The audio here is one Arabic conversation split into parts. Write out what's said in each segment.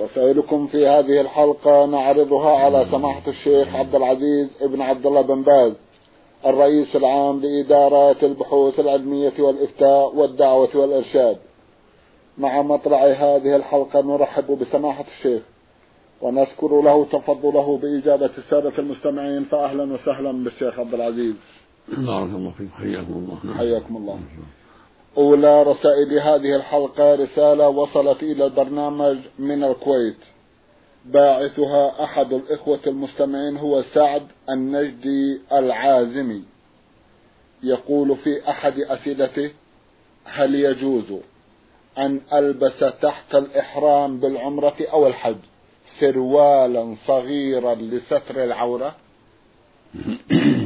رسائلكم في هذه الحلقة نعرضها على سماحة الشيخ عبد العزيز ابن عبد الله بن باز الرئيس العام لإدارات البحوث العلمية والإفتاء والدعوة والإرشاد. مع مطلع هذه الحلقة نرحب بسماحة الشيخ ونذكر له تفضله بإجابة السادة المستمعين فأهلا وسهلا بالشيخ عبد العزيز. بارك الله فيك حياكم الله. حياكم الله. أولى رسائل هذه الحلقة رسالة وصلت إلى البرنامج من الكويت. باعثها أحد الإخوة المستمعين هو سعد النجدي العازمي. يقول في أحد أسئلته هل يجوز أن ألبس تحت الإحرام بالعمرة أو الحج سروالا صغيرا لستر العورة؟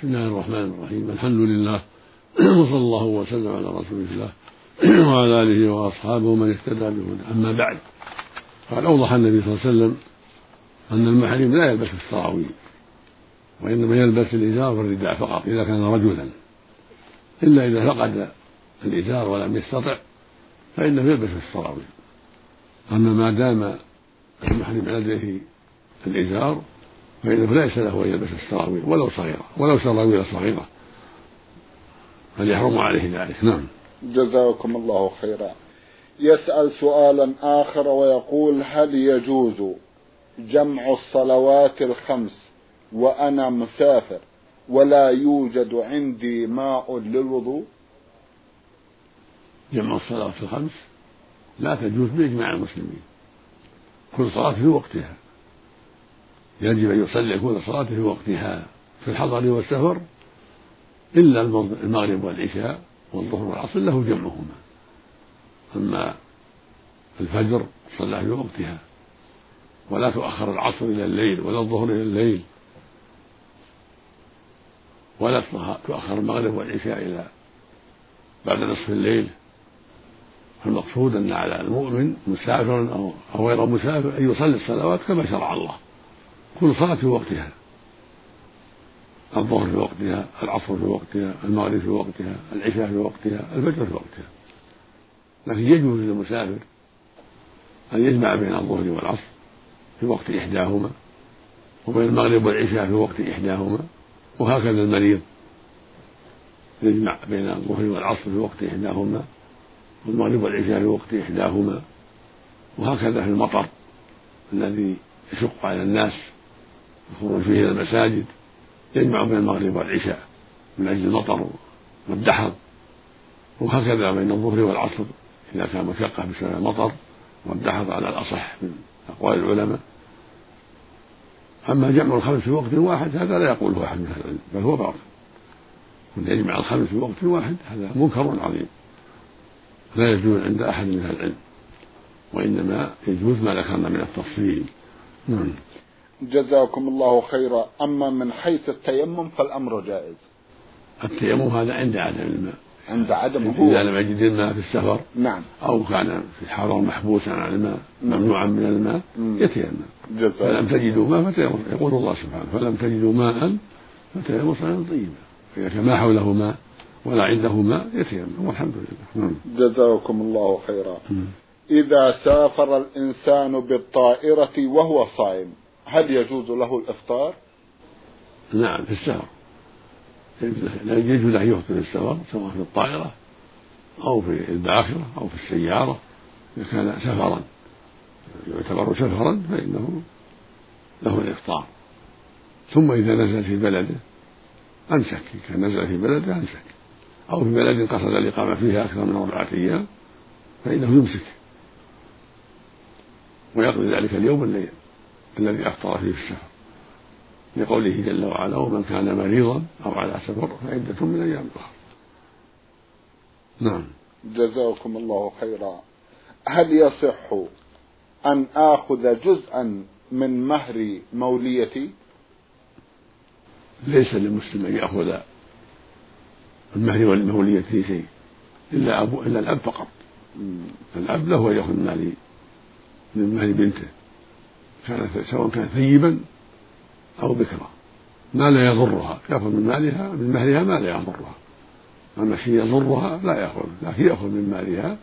بسم الله الرحمن الرحيم. الحمد لله وصلى الله وسلم على رسول الله وعلى آله وأصحابه من اهتدى بهدى أما بعد فقد أوضح النبي صلى الله عليه وسلم أن المحرم لا يلبس السراويل وإنما يلبس الإزار والرداء فقط إذا كان رجلا. إلا إذا فقد الإزار ولم يستطع فإنه يلبس السراويل. أما ما دام المحرم لديه الإزار فإنه ليس له أن يلبس السراويل ولو صغيرة ولو سراويل صغيرة. بل يحرم عليه ذلك؟ نعم. جزاكم الله خيرا. يسأل سؤالا آخر ويقول هل يجوز جمع الصلوات الخمس وأنا مسافر ولا يوجد عندي ماء للوضوء؟ جمع الصلوات الخمس لا تجوز بإجماع المسلمين. كل صلاة في وقتها. يجب أن يصلي كل صلاة في وقتها في الحضر والسفر إلا المغرب والعشاء والظهر والعصر له جمعهما. أما الفجر صلى في وقتها. ولا تؤخر العصر إلى الليل ولا الظهر إلى الليل. ولا تؤخر المغرب والعشاء إلى بعد نصف الليل. فالمقصود أن على المؤمن مسافر أو غير مسافر أن يصلي الصلوات كما شرع الله. كل صلاة في وقتها. الظهر في وقتها العصر في وقتها المغرب في وقتها العشاء في وقتها الفجر في وقتها. لكن يجوز للمسافر أن يجمع بين الظهر والعصر في وقت إحداهما وبين المغرب والعشاء في وقت إحداهما وهكذا المريض يجمع بين الظهر والعصر في وقت إحداهما والمغرب والعشاء في وقت إحداهما وهكذا في المطر الذي يشق على الناس الخروج إلى المساجد يجمع بين المغرب والعشاء من أجل المطر والدحر. وهكذا بين الظهر والعصر إذا كان مشقة بسبب المطر والدحر على الأصح من أقوال العلماء. أما جمع الخمس في وقت واحد هذا لا يقوله أحد من أهل العلم بل هو باطل. أن يجمع الخمس في وقت واحد هذا منكر عظيم. لا يجوز عند أحد من أهل العلم وإنما يجوز ما ذكرنا من التفصيل. نعم. جزاكم الله خيرا. أما من حيث التيمم فالأمر جائز. التيمم هذا عند عدم الماء عند عدم هو. إذا لم يجد الماء في السفر. نعم. أو كان في الحرم محبوسا عن الماء ممنوعا من الماء يتيمم. فلم تجدوا ماء فتيمم. يقول الله سبحانه فلم تجدوا ماء فتيمموا صعيدا طيبا إذا كان ما حوله ماء ولا عنده ماء يتيمم. والحمد لله. نعم. جزاكم الله خيرا. إذا سافر الإنسان بالطائرة وهو صائم هل يجوز له الإفطار؟ نعم في السفر. يجوز له يفطر في السفر سواء في الطائرة أو في الباخرة أو في السيارة إذا كان سفرا يعتبر سفرا فإنه له الإفطار. ثم إذا نزل في بلده أمسك إن كان نزل في بلده أمسك. أو في بلد قصد الإقامة فيها أكثر من أربعة أيام فإنه يمسك. ويقضي ذلك اليوم الليل الذي أفطر فيه في السفر لقوله جل وعلا ومن كان مريضا أو على سفر فعدة من أيام أخرى. نعم. جزاكم الله خيرا. هل يصح أن آخذ جزءا من مهر موليتي؟ ليس للمسلم أن يأخذ المهر والمولية في شيء إلا أبو إلا الأب فقط. الأب له أن يأخذ من مال من مهر بنته. كان سواء كان ثيبا أو بكرا ما لا يضرها. يأخذ من مالها من مهرها ما لا يضرها. أما شيء يضرها لا يأخذ. لكن يأخذ من مالها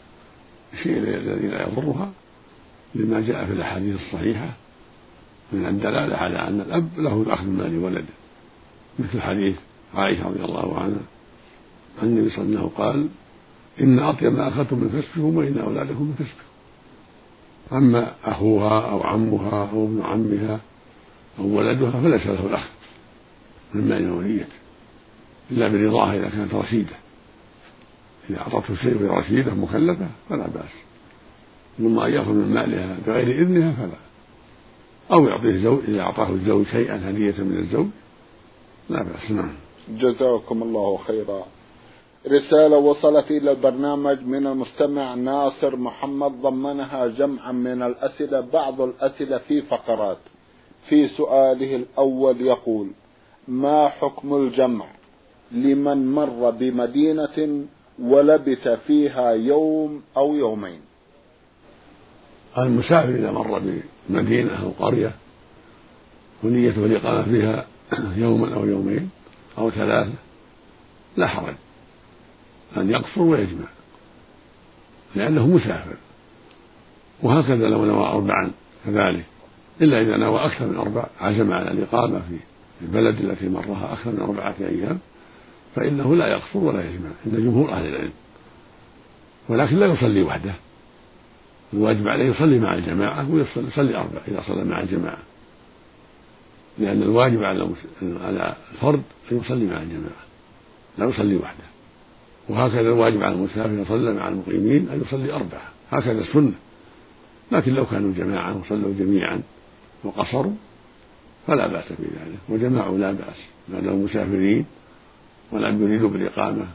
الشيء الذي لا يضرها. لما جاء في الأحاديث الصحيحة من الدلالة على أن الأب له الأخذ من مال ولده. مثل حديث عائشة رضي الله عنها عن النبي صلى الله عليه وسلم قال إن أطيب ما أخذتم من كسبكم وإن أولادكم من كسبكم أما أخوها أو عمها أو ابن عمها أو ولدها فليس له الأخذ من مال وليته إلا برضاها إذا كانت رشيدة. إذا أعطته شيء وهي رشيدة مكلفة فلا بأس. أما أن يأخذ من مالها بغير إذنها فلا. أو يعطيه الزوج إذا أعطاه الزوج شيئا هدية من الزوج لا بأس. نعم. جزاكم الله خيرا. رسالة وصلت إلى البرنامج من المستمع ناصر محمد ضمنها جمعا من الأسئلة بعض الأسئلة في فقرات. في سؤاله الأول يقول ما حكم الجمع؟ لمن مر بمدينة ولبث فيها يوم أو يومين. المسافر إذا مر بمدينة أو قرية ونيته الإقامة فيها يوما أو يومين أو ثلاثة لا حرج. أن يقصر ويجمع لأنه مسافر. وهكذا لو نوى أربعا كذلك إلا إذا نوى أكثر من أربع عزم على الإقامة في البلد التي مرها أكثر من أربعة أيام فإنه لا يقصر ولا يجمع عند جمهور أهل العلم. ولكن لا يصلي وحده. الواجب عليه يصلي مع الجماعة ويصلي أربع إذا صلى مع الجماعة. لأن الواجب على على الفرد أن يصلي مع الجماعة لا يصلي وحده. وهكذا الواجب على المسافر إذا صلى مع المقيمين أن يصلي أربعة. هكذا السنة. لكن لو كانوا جماعة وصلوا جميعا وقصروا فلا بأس في ذلك. وجماعوا لا بأس. ما داموا مسافرين ولم يريدوا بالإقامة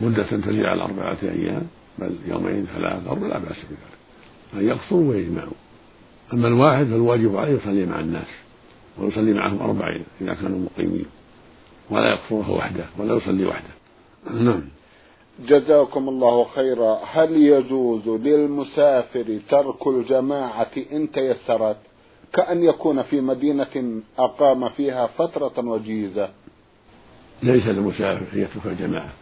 مدة تزيد على أربعة أيام بل يومين ثلاثة لا بأس بذلك أن يقصروا ويجمعوا. أما الواحد فالواجب عليه يصلي مع الناس ويصلي معهم أربعين إذا كانوا مقيمين. ولا يقصرها وحده ولا يصلي وحده. نعم. جزاكم الله خيرا. هل يجوز للمسافر ترك الجماعة إن تيسرت؟ كأن يكون في مدينة أقام فيها فترة وجيزة. ليس للمسافر يترك الجماعة.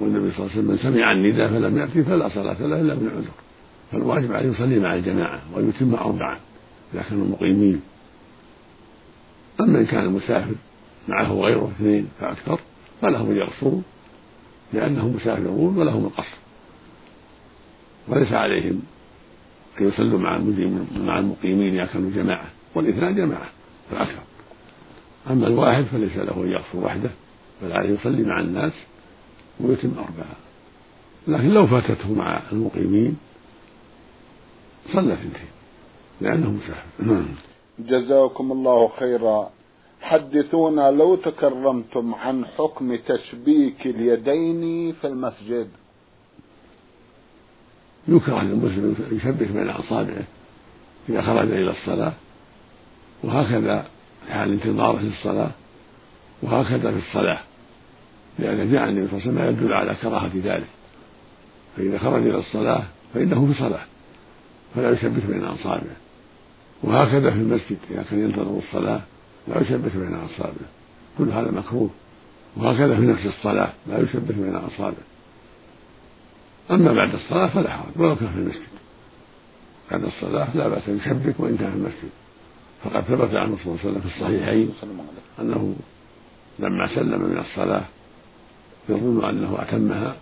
والنبي صلى الله عليه وسلم من سمع النداء فلم يأتي فلا صلاة له إلا من عذر فالواجب عليه يصلي مع الجماعة ويتم أربعا إذا كانوا مقيمين أما إن كان المسافر معه غيره اثنين فأكثر فلهم أن يقصروا لأنهم مسافرون ولهم القصر. وليس عليهم أن يصلوا مع مع المقيمين إذا كانوا جماعة والإثنان جماعة فأكثر أما الواحد فليس له أن يقصر وحده بل عليه يصلي مع الناس ويتم أربعة. لكن لو فاتته مع المقيمين صلى اثنتين لأنه مسافر. جزاكم الله خيرا. حدثونا لو تكرمتم عن حكم تشبيك اليدين في المسجد. يكره للمسلم يشبك بين اصابعه إذا خرج إلى الصلاة وهكذا حال انتظاره للصلاه وهكذا في الصلاة لأن جاء النبي صلى الله عليه وسلم يدل على كراهة ذلك. فإذا خرج إلى الصلاة فإنه في صلاة فلا يشبك بين اصابعه وهكذا في المسجد إذا كان ينتظر الصلاة لا يشبك بين اصابعه كل هذا مكروه. وهكذا في نفس الصلاة لا يشبك بين اصابعه أما بعد الصلاة فلا حرج ولو كان في المسجد. بعد الصلاة لا بأس أن يشبك وإن كان في المسجد. فقد ثبت عنه صلى الله عليه وسلم في الصحيحين أنه لما سلم من الصلاة يظن أنه أتمها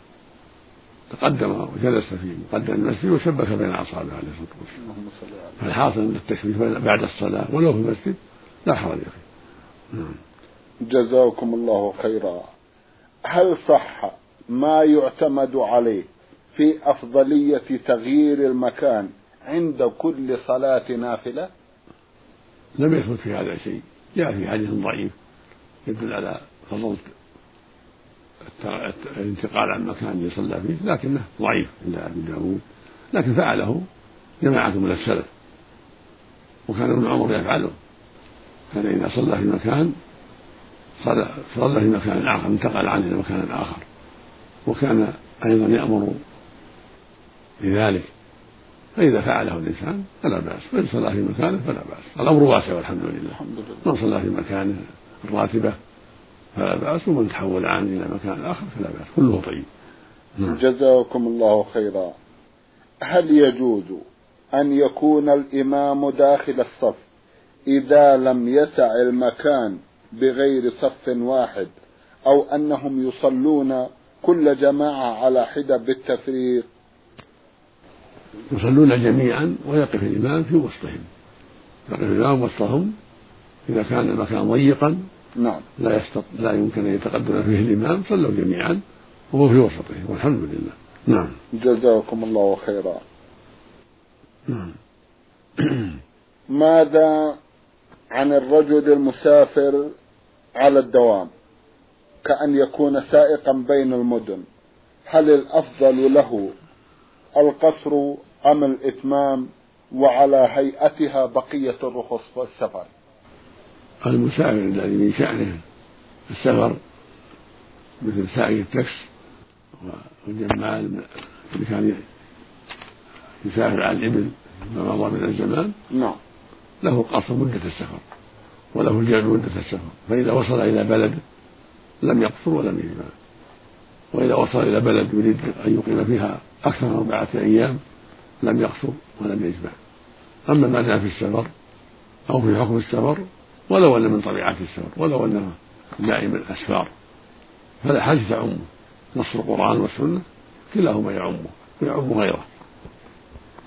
تقدم وجلس في مقدم المسجد وشبك بين أصابعه عليه الصلاة والسلام. فالحاصل أن التشبيك بعد الصلاة ولو في المسجد لا حرج فيه نعم. جزاكم الله خيرا. هل صح ما يعتمد عليه في أفضلية تغيير المكان عند كل صلاة نافلة؟ لم يثبت في هذا شيء. جاء في حديث ضعيف يدل على فضل الانتقال عن مكان يصلى فيه لكنه ضعيف عند أبي داود. لكن فعله جماعة من السلف وكان ابن عمر يفعله. كان إذا صلى في مكان صلى في مكان آخر انتقل عنه إلى مكان آخر. وكان أيضا يأمر بذلك. فإذا فعله الإنسان فلا بأس وإن صلى في مكانه فلا بأس. الأمر واسع والحمد لله. الحمد لله. من صلى في مكانه الراتبة فلا بأس ومن تحول عنه إلى مكان آخر فلا بأس. كله طيب. نعم. جزاكم الله خيرا. هل يجوز أن يكون الإمام داخل الصف؟ إذا لم يسع المكان بغير صف واحد أو أنهم يصلون كل جماعة على حدة بالتفريق. يصلون جميعا ويقف الإمام في وسطهم. يقف الإمام وسطهم إذا كان المكان ضيقا. نعم. لا يستط... لا يمكن أن يتقدم فيه الإمام صلوا جميعا وهو في وسطهم والحمد لله. نعم. جزاكم الله خيرا. نعم. ماذا عن الرجل المسافر على الدوام كأن يكون سائقا بين المدن. هل الأفضل له القصر أم الإتمام؟ وعلى هيئتها بقية الرخص والسفر. المسافر الذي من شأنه السفر مثل سائق التاكس والجمال اللي كان يسافر على الإبل ما مضى من الزمان نعم. له قصر مدة السفر وله الجمع مدة السفر. فإذا وصل إلى بلد لم يقصر ولم يجمع. وإذا وصل إلى بلد يريد أن يقيم فيها أكثر من أربعة أيام لم يقصر ولم يجمع. أما ما في السفر أو في حكم السفر ولو أن من طبيعة السفر ولو أنه دائم الأسفار فالأحاديث تعمه نص القرآن والسنة كلاهما يعمه ويعم غيره.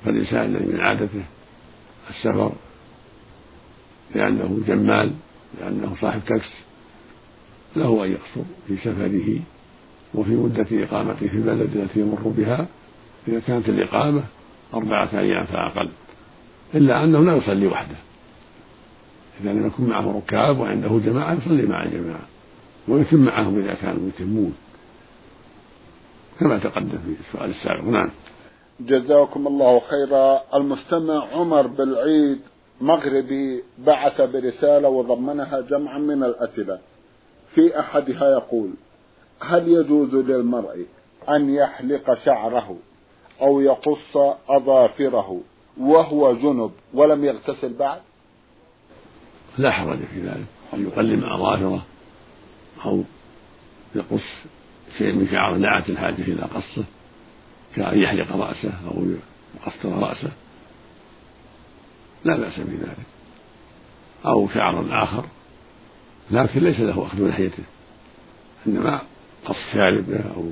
فالإنسان الذي من عادته السفر لأنه جمال لأنه صاحب تاكس له أن يقصر في سفره وفي مدة إقامته في البلد التي يمر بها. إذا كانت الإقامة أربعة أيام فأقل إلا أنه لا يصلي وحده. إذا لم يكن معه ركاب وعنده جماعة يصلي مع الجماعة ويتم معهم إذا كانوا يتمون. كما تقدم في السؤال السابق. نعم. جزاكم الله خيرا. المستمع عمر بالعيد مغربي بعث برسالة وضمنها جمعا من الأسئلة. في أحدها يقول هل يجوز للمرء أن يحلق شعره أو يقص أظافره وهو جنب ولم يغتسل بعد؟ لا حرج في ذلك. أن يقلم أظافره أو يقص شيء من شعره. دعت الحاجة إلى قصه كأن يحلق رأسه أو يقصر رأسه. لا بأس بذلك. أو شعرا آخر لكن ليس له أخذ لحيته إنما قص شاربه أو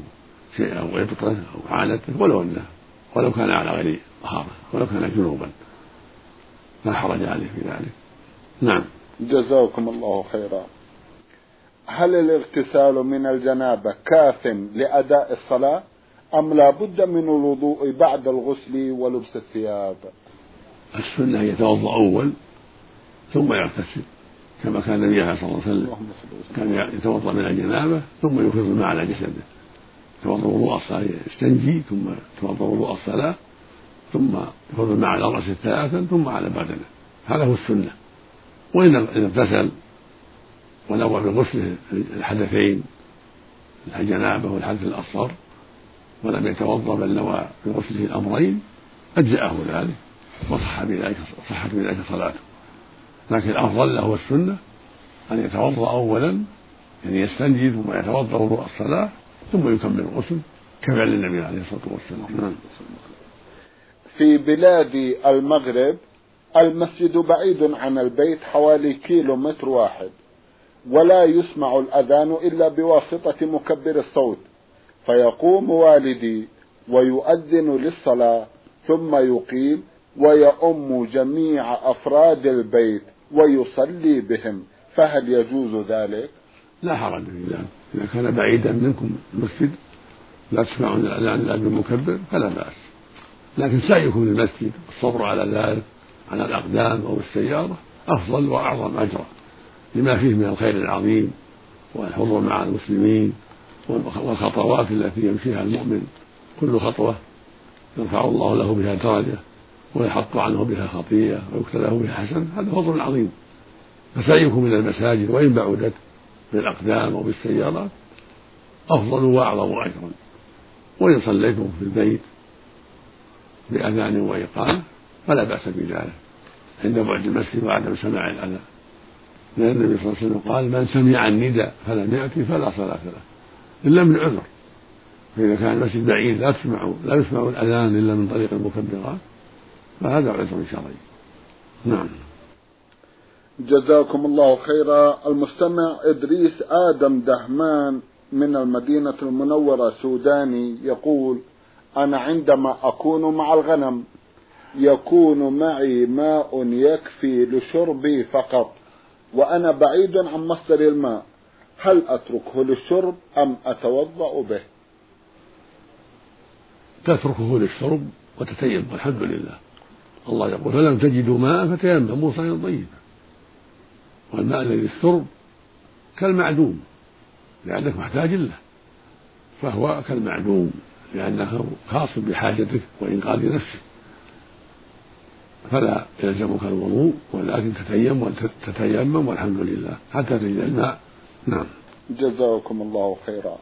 شيء أو إبطه أو عانته ولو أنه ولو كان على غير طهارة ولو كان جنوبا. لا حرج عليه في ذلك. نعم. جزاكم الله خيرا. هل الاغتسال من الجنابة كاف لأداء الصلاة أم لا بد من الوضوء بعد الغسل ولبس الثياب؟ السنة أن يتوضأ أول ثم يغتسل كما كان النبي صلى الله عليه وسلم كان يتوضأ من الجنابة ثم يفيض الماء على جسده. يتوضأ وضوء الصلاة يستنجي ثم يتوضأ وضوء الصلاة ثم يفيض الماء على رأسه ثلاثا ثم على بدنه. هذا هو السنة. وإن اغتسل ونوى بغسل الحدثين الجنابة والحدث الأصغر ولم يتوضأ بل نوى بغسله الأمرين أجزأه ذلك. وصح بذلك صحت بذلك صلاته. لكن الأفضل له السنة أن يتوضأ أولا يعني يستنجي ثم يتوضأ وضوء الصلاة ثم يكمل الغسل كفعل النبي عليه الصلاة والسلام. نعم. في بلاد المغرب المسجد بعيد عن البيت حوالي كيلو متر واحد ولا يسمع الأذان إلا بواسطة مكبر الصوت. فيقوم والدي ويؤذن للصلاة ثم يقيم ويؤم جميع أفراد البيت ويصلي بهم فهل يجوز ذلك؟ لا حرج في ذلك. إذا كان بعيدا منكم المسجد لا تسمعون الأذان إلا بالمكبر فلا بأس. لكن سعيكم للمسجد الصبر على ذلك على الأقدام أو السيارة أفضل وأعظم أجرا لما فيه من الخير العظيم والحضور مع المسلمين والخطوات التي يمشيها المؤمن. كل خطوة يرفع الله له بها درجة. ويحط عنه بها خطيئة ويكتب له بها حسن هذا فضل عظيم. فسعيكم إلى المساجد وإن بعدت بالأقدام أو بالسيارات أفضل وأعظم أجرا. وإن صليتم في البيت بأذان وإقامة فلا بأس بذلك. عند بعد المسجد وعدم سماع الأذان. لأن النبي صلى الله عليه وسلم قال من سمع النداء فلم يأتي فلا صلاة له. إلا من عذر. فإذا كان المسجد بعيد لا تسمع لا يسمع الأذان إلا من طريق المكبرات. فهذا عذر شرعي نعم. جزاكم الله خيرا. المستمع إدريس آدم دهمان من المدينة المنورة سوداني يقول أنا عندما أكون مع الغنم يكون معي ماء يكفي لشربي فقط وأنا بعيد عن مصدر الماء. هل أتركه للشرب أم أتوضأ به؟ تتركه للشرب وتتيمم والحمد لله. الله يقول فلم تجدوا ماء فتيمموا صعيدا طيبا والماء الذي للشرب كالمعدوم لأنك محتاج له. فهو كالمعدوم لأنه خاص بحاجتك وإنقاذ نفسك. فلا يلزمك الوضوء ولكن تتيمم وتتيمم والحمد لله. حتى تجد الماء. نعم. جزاكم الله خيرا.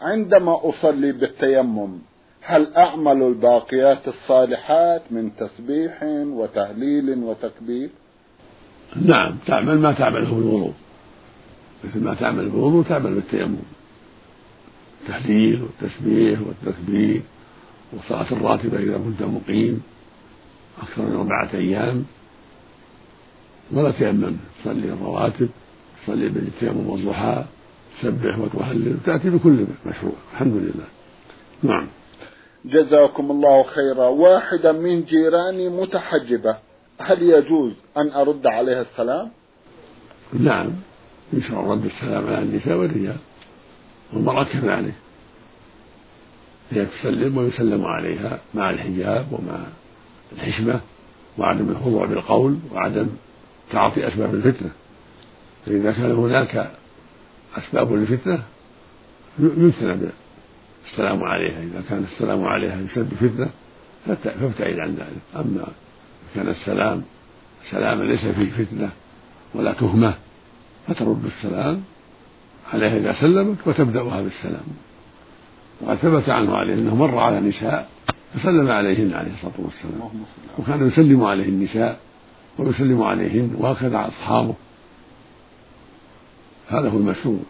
عندما أصلي بالتيمم هل أعمل الباقيات الصالحات من تسبيح وتهليل وتكبير؟ نعم تعمل ما تعمله بالوضوء مثل ما تعمل بالوضوء تعمل بالتيمم التهليل والتسبيح والتكبير والصلاة الراتبة إذا كنت مقيم أكثر من أربعة أيام. ولا تيمم تصلي الرواتب تصلي بالتيمم والضحى تسبح وتهلل تأتي بكل مشروع. الحمد لله. نعم. جزاكم الله خيرا. واحدة من جيراني متحجبة. هل يجوز أن أرد عليها السلام؟ نعم. يشرع رد السلام على النساء والرجال. والمرأة كذلك هي تسلم ويسلم عليها مع الحجاب ومع الحشمة وعدم الخضوع بالقول وعدم تعاطي أسباب الفتنة. فإذا كان هناك أسباب للفتنة يجتنب السلام عليها. إذا كان السلام عليها يسبب فتنة فابتعد عن ذلك. أما كان السلام سلاما ليس فيه فتنة ولا تهمة فترد السلام عليها إذا سلمت وتبدأها بالسلام. وقد ثبت عنه عليه أنه مر على نساء فسلم عليهن عليه الصلاة والسلام. وكان يسلم عليه النساء ويسلم عليهن وهكذا أصحابه. هذا هو المشروع.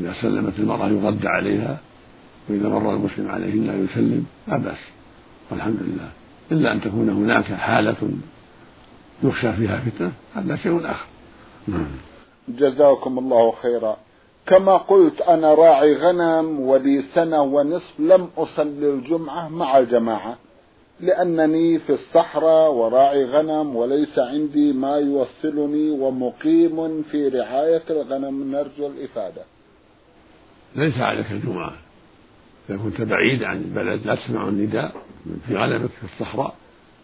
إذا سلمت المرأة يرد عليها وإذا مر المسلم عليهن يسلم لا بأس والحمد لله. إلا أن تكون هناك حالة يخشى فيها فتنة هذا شيء آخر. نعم. جزاكم الله خيرا. كما قلت أنا راعي غنم ولي سنة ونصف لم أصلي الجمعة مع الجماعة لأنني في الصحراء وراعي غنم وليس عندي ما يوصلني ومقيم في رعاية الغنم نرجو الإفادة. ليس عليك الجمعة. إذا كنت بعيد عن البلد لا تسمع النداء في غنمك في الصحراء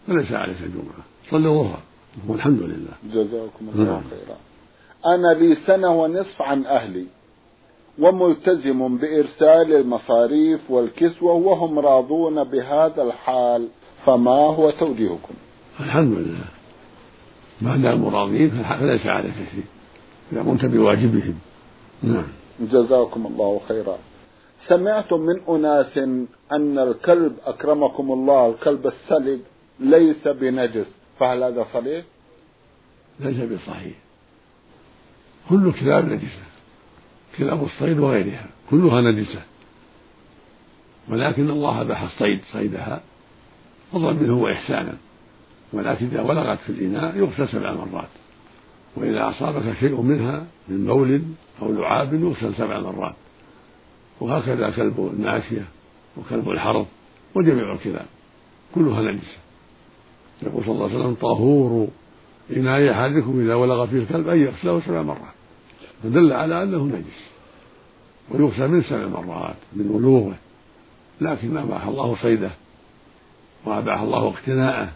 فليس عليك الجمعة صل الظهر والحمد لله. جزاكم الله نعم. خيرا. أنا لي سنة ونصف عن أهلي وملتزم بإرسال المصاريف والكسوة وهم راضون بهذا الحال فما هو توجيهكم؟ الحمد لله. ما داموا راضين فليس عليك شيء إذا قمت بواجبهم. نعم. جزاكم الله خيرا. سمعت من أناس أن الكلب أكرمكم الله الكلب السلب ليس بنجس. فهل هذا صحيح؟ ليس بصحيح. كل كلاب نجسة. كلاب الصيد وغيرها. كلها نجسة. ولكن الله أباح الصيد صيدها. فضلا منه وإحسانا. ولكن إذا ولغت في الإناء يغسل سبع مرات وإذا أصابك شيء منها من بول أو لعاب يغسل سبع مرات وهكذا كلب الماشية وكلب الحرث وجميع الكلاب كلها نجسة. يقول صلى الله عليه وسلم طهور إناء أحدكم إذا ولغ فيه الكلب أن يغسله سبع مرات. فدل على أنه نجس ويغسل من سبع مرات من ولوغه. لكن أباح الله صيده وأباح الله اقتناءه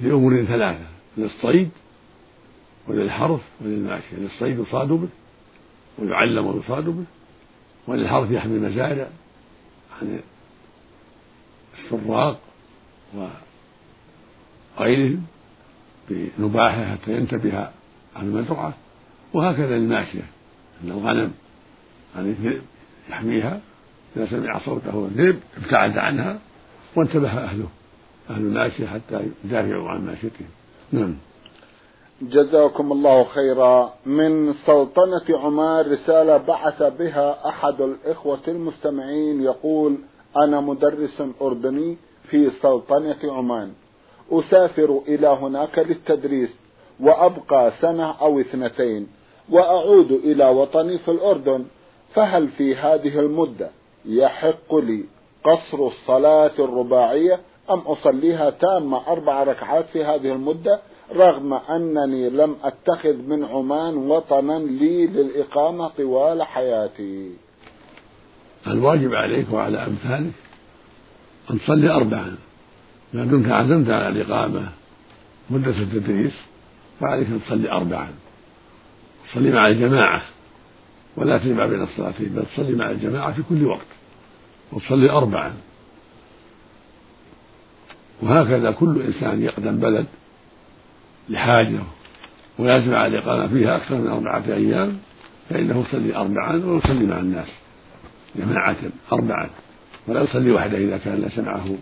لأمور ثلاثة للصيد وللحرث وللماشية للصيد يصاد به ويعلم ويصاد به. وللحرث يحمي المزارع عن السراق غيرهم بنباحه حتى ينتبه المزرعة وهكذا الماشية. أن الغنم عن الذئب يحميها إذا سمع صوته الذئب ابتعد عنها وانتبه أهله أهل الماشية حتى يدافعوا عن ماشيتهم. نعم. جزاكم الله خيرا. من سلطنة عمان رسالة بعث بها أحد الإخوة المستمعين يقول أنا مدرس أردني في سلطنة عمان. أسافر إلى هناك للتدريس وأبقى سنة أو اثنتين وأعود إلى وطني في الأردن. فهل في هذه المدة يحق لي قصر الصلاة الرباعية أم أصليها تامة أربع ركعات في هذه المدة؟ رغم أنني لم أتخذ من عمان وطنا لي للإقامة طوال حياتي. الواجب عليك وعلى أمثالك أن تصلي أربعا. ما دمت عزمت على الإقامة مدة التدريس فعليك أن تصلي أربعا. تصلي مع الجماعة ولا تجمع بين الصلاتين بل تصلي مع الجماعة في كل وقت وتصلي أربعا. وهكذا كل إنسان يقدم بلد لحاجة ويعزم على الإقامة فيها أكثر من أربعة أيام فإنه يصلي أربعا ويصلي مع الناس جماعة أربعا ولا يصلي وحده إذا كان ليس معه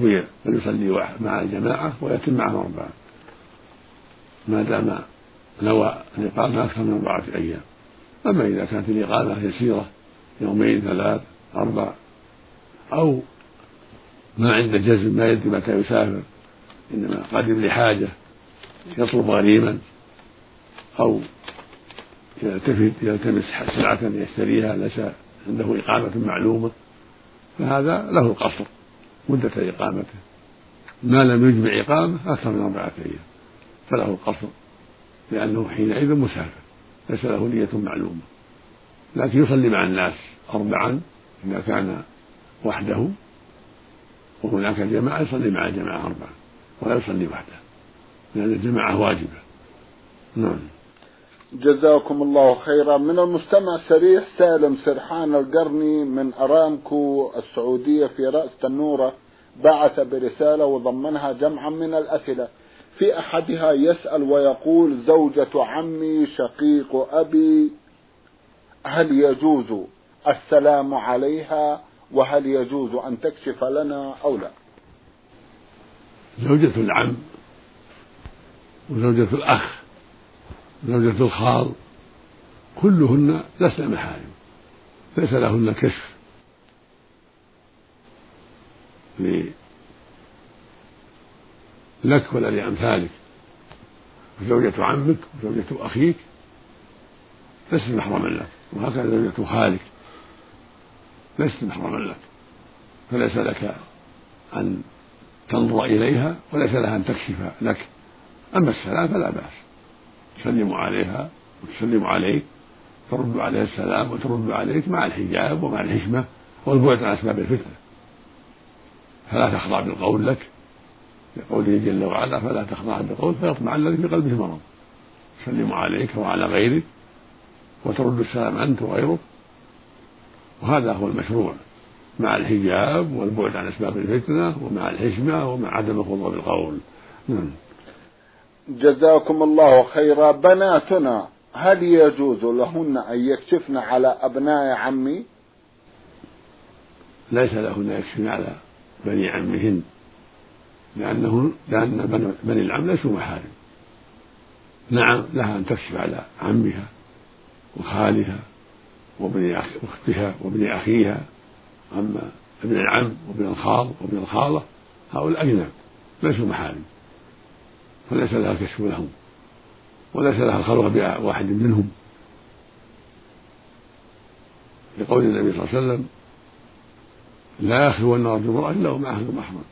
بل يصلي مع الجماعة ويتم معهم أربعا. ما دام نوى الإقامة أكثر من أربعة أيام. أما إذا كانت الإقامة يسيرة يومين ثلاث أربع أو ما عنده جزم ما يدري متى يسافر إنما قادم لحاجة يطلب غريما أو يلتفت يلتمس سلعة يشتريها ليس عنده إقامة معلومة فهذا له القصر مدة إقامته. ما لم يجمع إقامة أكثر من أربعة أيام فله القصر لأنه حينئذ مسافر ليس له نية معلومة. لكن يصلي مع الناس أربعا إذا كان وحده وهناك جماعة يصلي مع الجماعة أربعا ولا يصلي وحده. لأن الجماعة واجبة. نعم. جزاكم الله خيرا. من المستمع سريح سالم سرحان القرني من أرامكو السعودية في رأس تنورة بعث برسالة وضمنها جمعا من الأسئلة. في أحدها يسأل ويقول زوجة عمي شقيق أبي هل يجوز السلام عليها؟ وهل يجوز أن تكشف لنا أو لا؟ زوجة العم وزوجة الأخ وزوجة الخال كلهن لسن محارم ليس لهن كشف. لك ولا لأمثالك. وزوجة عمك وزوجة أخيك ليست محرما لك وهكذا زوجة خالك ليست محرما لك فليس لك أن تنظر إليها وليس لها أن تكشف لك. أما السلام فلا بأس. تسلم عليها وتسلم عليك ترد عليها السلام وترد عليك مع الحجاب ومع الحشمة والبعد عن أسباب الفتنة. فلا تخضع بالقول لك. لقوله جل وعلا فلا تخضع بالقول فيطمع الذي في قلبه مرض. تسلم عليك وعلى غيرك وترد السلام أنت وغيرك. وهذا هو المشروع. مع الحجاب والبعد عن أسباب الفتنة ومع الحشمة ومع عدم الخضوع بالقول. نعم. جزاكم الله خيرا. بناتنا هل يجوز لهن أن يكشفن على أبناء عمي؟ ليس لهن يكشفن على بني عمهن لأنه لأن بني العم ليسوا محارم. نعم لها أن تكشف على عمها وخالها وابن أختها وابن أخيها. أما ابن العم وابن الخال وابن الخالة هؤلاء أجنب ليسوا محارم فليس لها الكشف لهم وليس لها الخلوة بواحد منهم. لقول النبي صلى الله عليه وسلم لا يخلون رجل امرأة إلا ومعه محرم.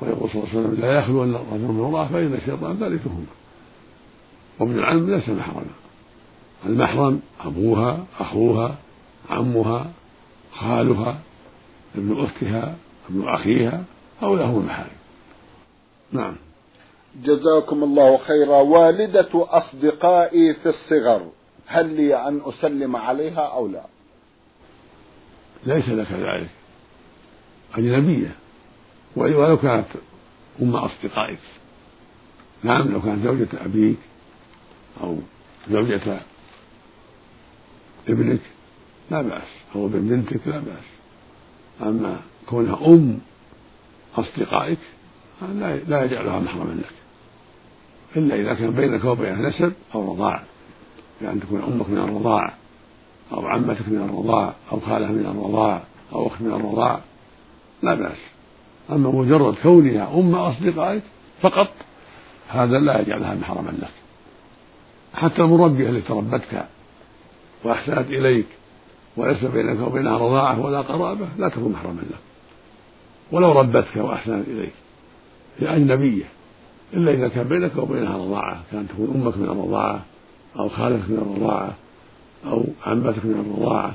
ويقول صلى الله عليه وسلم لا يخلون رجل امرأة فإن الشيطان ثالثهما وابن العم ليس محرما. المحرم أبوها أخوها عمها خالها ابن أختها ابن أخيها هؤلاء هم المحارم نعم. جزاكم الله خيرا. والدة أصدقائي في الصغر هل لي أن أسلم عليها أو لا؟ ليس لك ذلك. أجنبية ولو كانت أم أصدقائك. نعم لو كانت زوجة أبيك أو زوجة ابنك لا بأس. أو ابن بنتك لا بأس. أما كونها أم أصدقائك لا يجعلها محرما لك. إلا إذا كان بينك وبينها نسب أو رضاع. بأن تكون أمك من الرضاع أو عمتك من الرضاع أو خالة من الرضاع أو أخت من الرضاع لا بأس. أما مجرد كونها أم أصدقائك فقط هذا لا يجعلها محرما لك. حتى المربية التي ربتك وأحسنت إليك وليس بينك وبينها رضاعة ولا قرابة لا تكون محرما لك. ولو ربتك وأحسنت إليك. هي أجنبية. إلا إذا كان بينك وبينها رضاعة. كانت تكون أمك من الرضاعة أو خالتك من الرضاعة أو عمتك من الرضاعة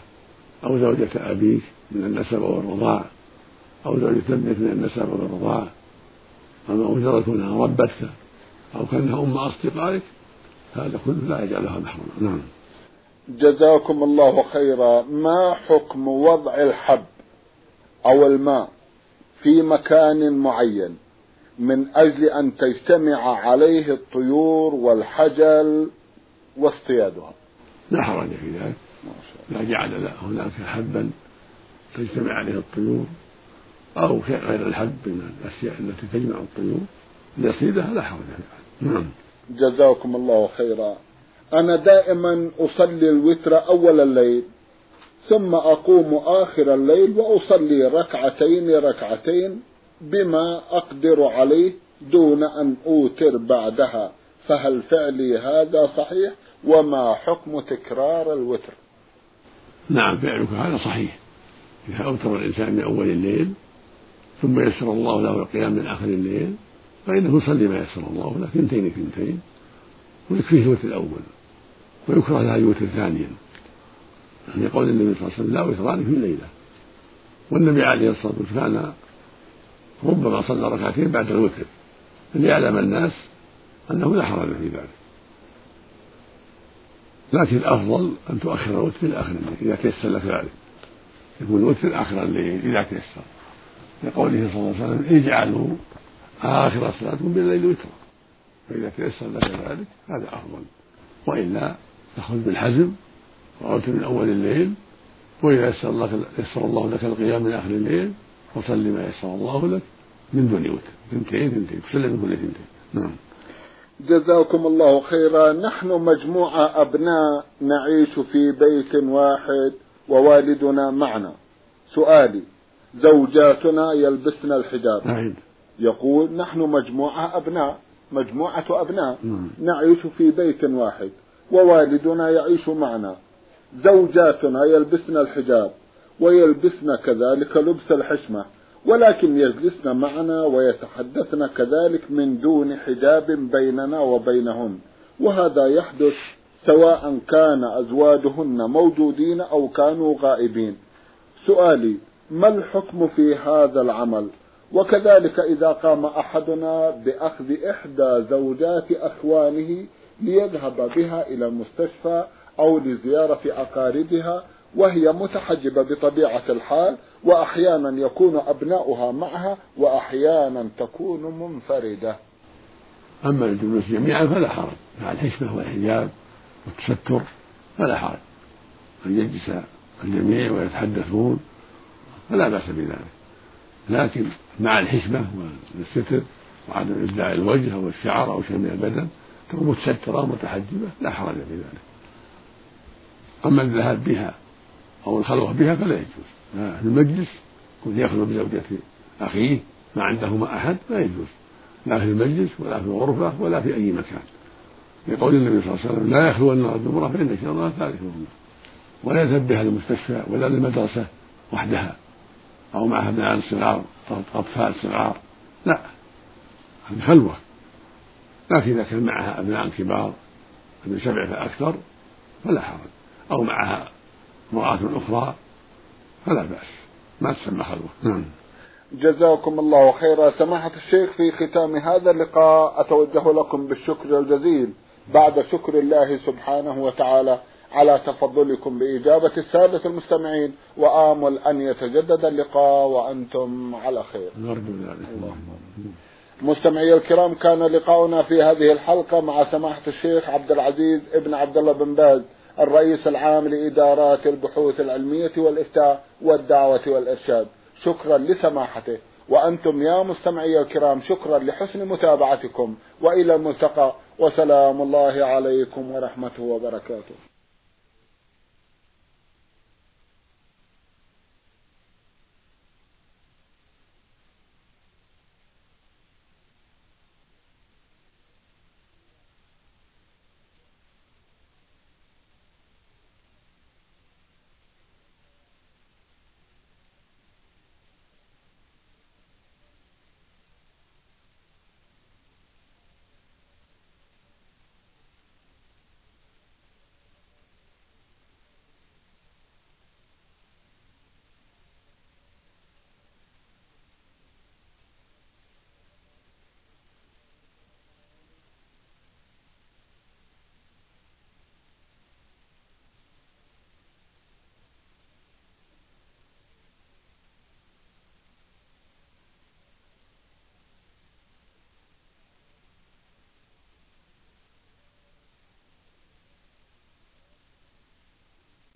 أو زوجة أبيك من النسب أو الرضاعة أو زوجة ابنك من النسب أو الرضاعة أما مجرد كونها ربتك أو كأنها أم أصدقائك هذا كله لا يجعلها محرما. نعم. جزاكم الله خيرا. ما حكم وضع الحب أو الماء في مكان معين من أجل أن تجتمع عليه الطيور والحجل واصطيادها؟ لا حرج في ذلك. لا جعل هناك حبا تجتمع عليه الطيور أو شيء غير الحب من الأشياء التي تجمع الطيور. ليصيدها لا حرج في ذلك. نعم. جزاكم الله خيرا. أنا دائما أصلي الوتر أول الليل ثم أقوم آخر الليل وأصلي ركعتين ركعتين بما أقدر عليه دون أن أوتر بعدها. فهل فعلي هذا صحيح؟ وما حكم تكرار الوتر؟ نعم فعلك هذا صحيح. إذا أوتر الإنسان من أول الليل ثم يسر الله له القيام من آخر الليل فإنه يصلي ما يسر الله له ثنتين ثنتين ويكفيه الوتر الأول ويكره لها الوتر ثانيا لقول النبي صلى الله عليه وسلم لا وتران في الليلة والنبي عليه الصلاة والسلام كان ربما صلى ركعتين بعد الوتر ليعلم الناس أنه لا حرج في ذلك. لكن الأفضل أن تؤخر الوتر إلى آخر الليل إذا تيسر لك ذلك. يكون الوتر آخر الليل إذا تيسر. لقوله صلى الله عليه وسلم اجعلوا آخر صلاتكم بالليل وترا. فإذا تيسر لك ذلك هذا أفضل. وإلا تأخذ بالحزم وأوتر من أول الليل وإذا يسر, لك يسر الله لك القيام من آخر الليل فصل ما يسر الله لك من دون وتر اثنتين اثنتين. تسلم من كل اثنتين. نعم. جزاكم الله خيرا. نحن مجموعة أبناء نعيش في بيت واحد ووالدنا معنا. سؤالي زوجاتنا يلبسن الحجاب؟ نعم. يقول نحن مجموعة أبناء. مجموعة أبناء. نعيش في بيت واحد ووالدنا يعيش معنا. زوجاتنا يلبسن الحجاب ويلبسن كذلك لبس الحشمة ولكن يجلسن معنا ويتحدثن كذلك من دون حجاب بيننا وبينهن وهذا يحدث سواء كان أزواجهن موجودين أو كانوا غائبين. سؤالي ما الحكم في هذا العمل؟ وكذلك إذا قام أحدنا بأخذ إحدى زوجات أخوانه ليذهب بها إلى المستشفى أو لزيارة أقاربها وهي متحجبة بطبيعة الحال وأحيانا يكون أبناؤها معها وأحيانا تكون منفردة. أما الجلوس جميعا فلا حرج مع الحشمة والحجاب والتستر فلا حرج. أن يجلس الجميع ويتحدثون فلا بأس بذلك. لكن مع الحشمة والستر وعدم إبداع الوجه أو الشعر أو شيء من البدن تكون متسترة متحجبة لا حرج في ذلك. أما الذهاب بها أو الخلوة بها فلا يجوز. في المجلس يكون يخلو بزوجة أخيه ما عندهما أحد لا يجوز. لا في المجلس ولا في الغرفة ولا في أي مكان. لقول النبي صلى الله عليه وسلم لا يخلون رجل امرأة فإن الشيطان ثالثهما ولا يذهب بها للمستشفى ولا للمدرسة وحدها. أو معها ابناء صغار أطفال صغار. لا. هذه خلوة. لكن إذا كان معها أبناء كبار من سبع فأكثر فلا حرج. أو معها امرأة أخرى فلا بأس. ما تسمى خلوة. نعم. جزاكم الله خيرا. سماحة الشيخ في ختام هذا اللقاء أتوجه لكم بالشكر الجزيل. بعد شكر الله سبحانه وتعالى. على تفضلكم بإجابة السادة المستمعين وآمل أن يتجدد اللقاء وأنتم على خير. مستمعي الكرام كان لقاؤنا في هذه الحلقة مع سماحة الشيخ عبد العزيز ابن عبد الله بن باز الرئيس العام لإدارات البحوث العلمية والإفتاء والدعوة والإرشاد. شكرا لسماحته. وأنتم يا مستمعي الكرام شكرا لحسن متابعتكم. وإلى الملتقى. وسلام الله عليكم ورحمته وبركاته.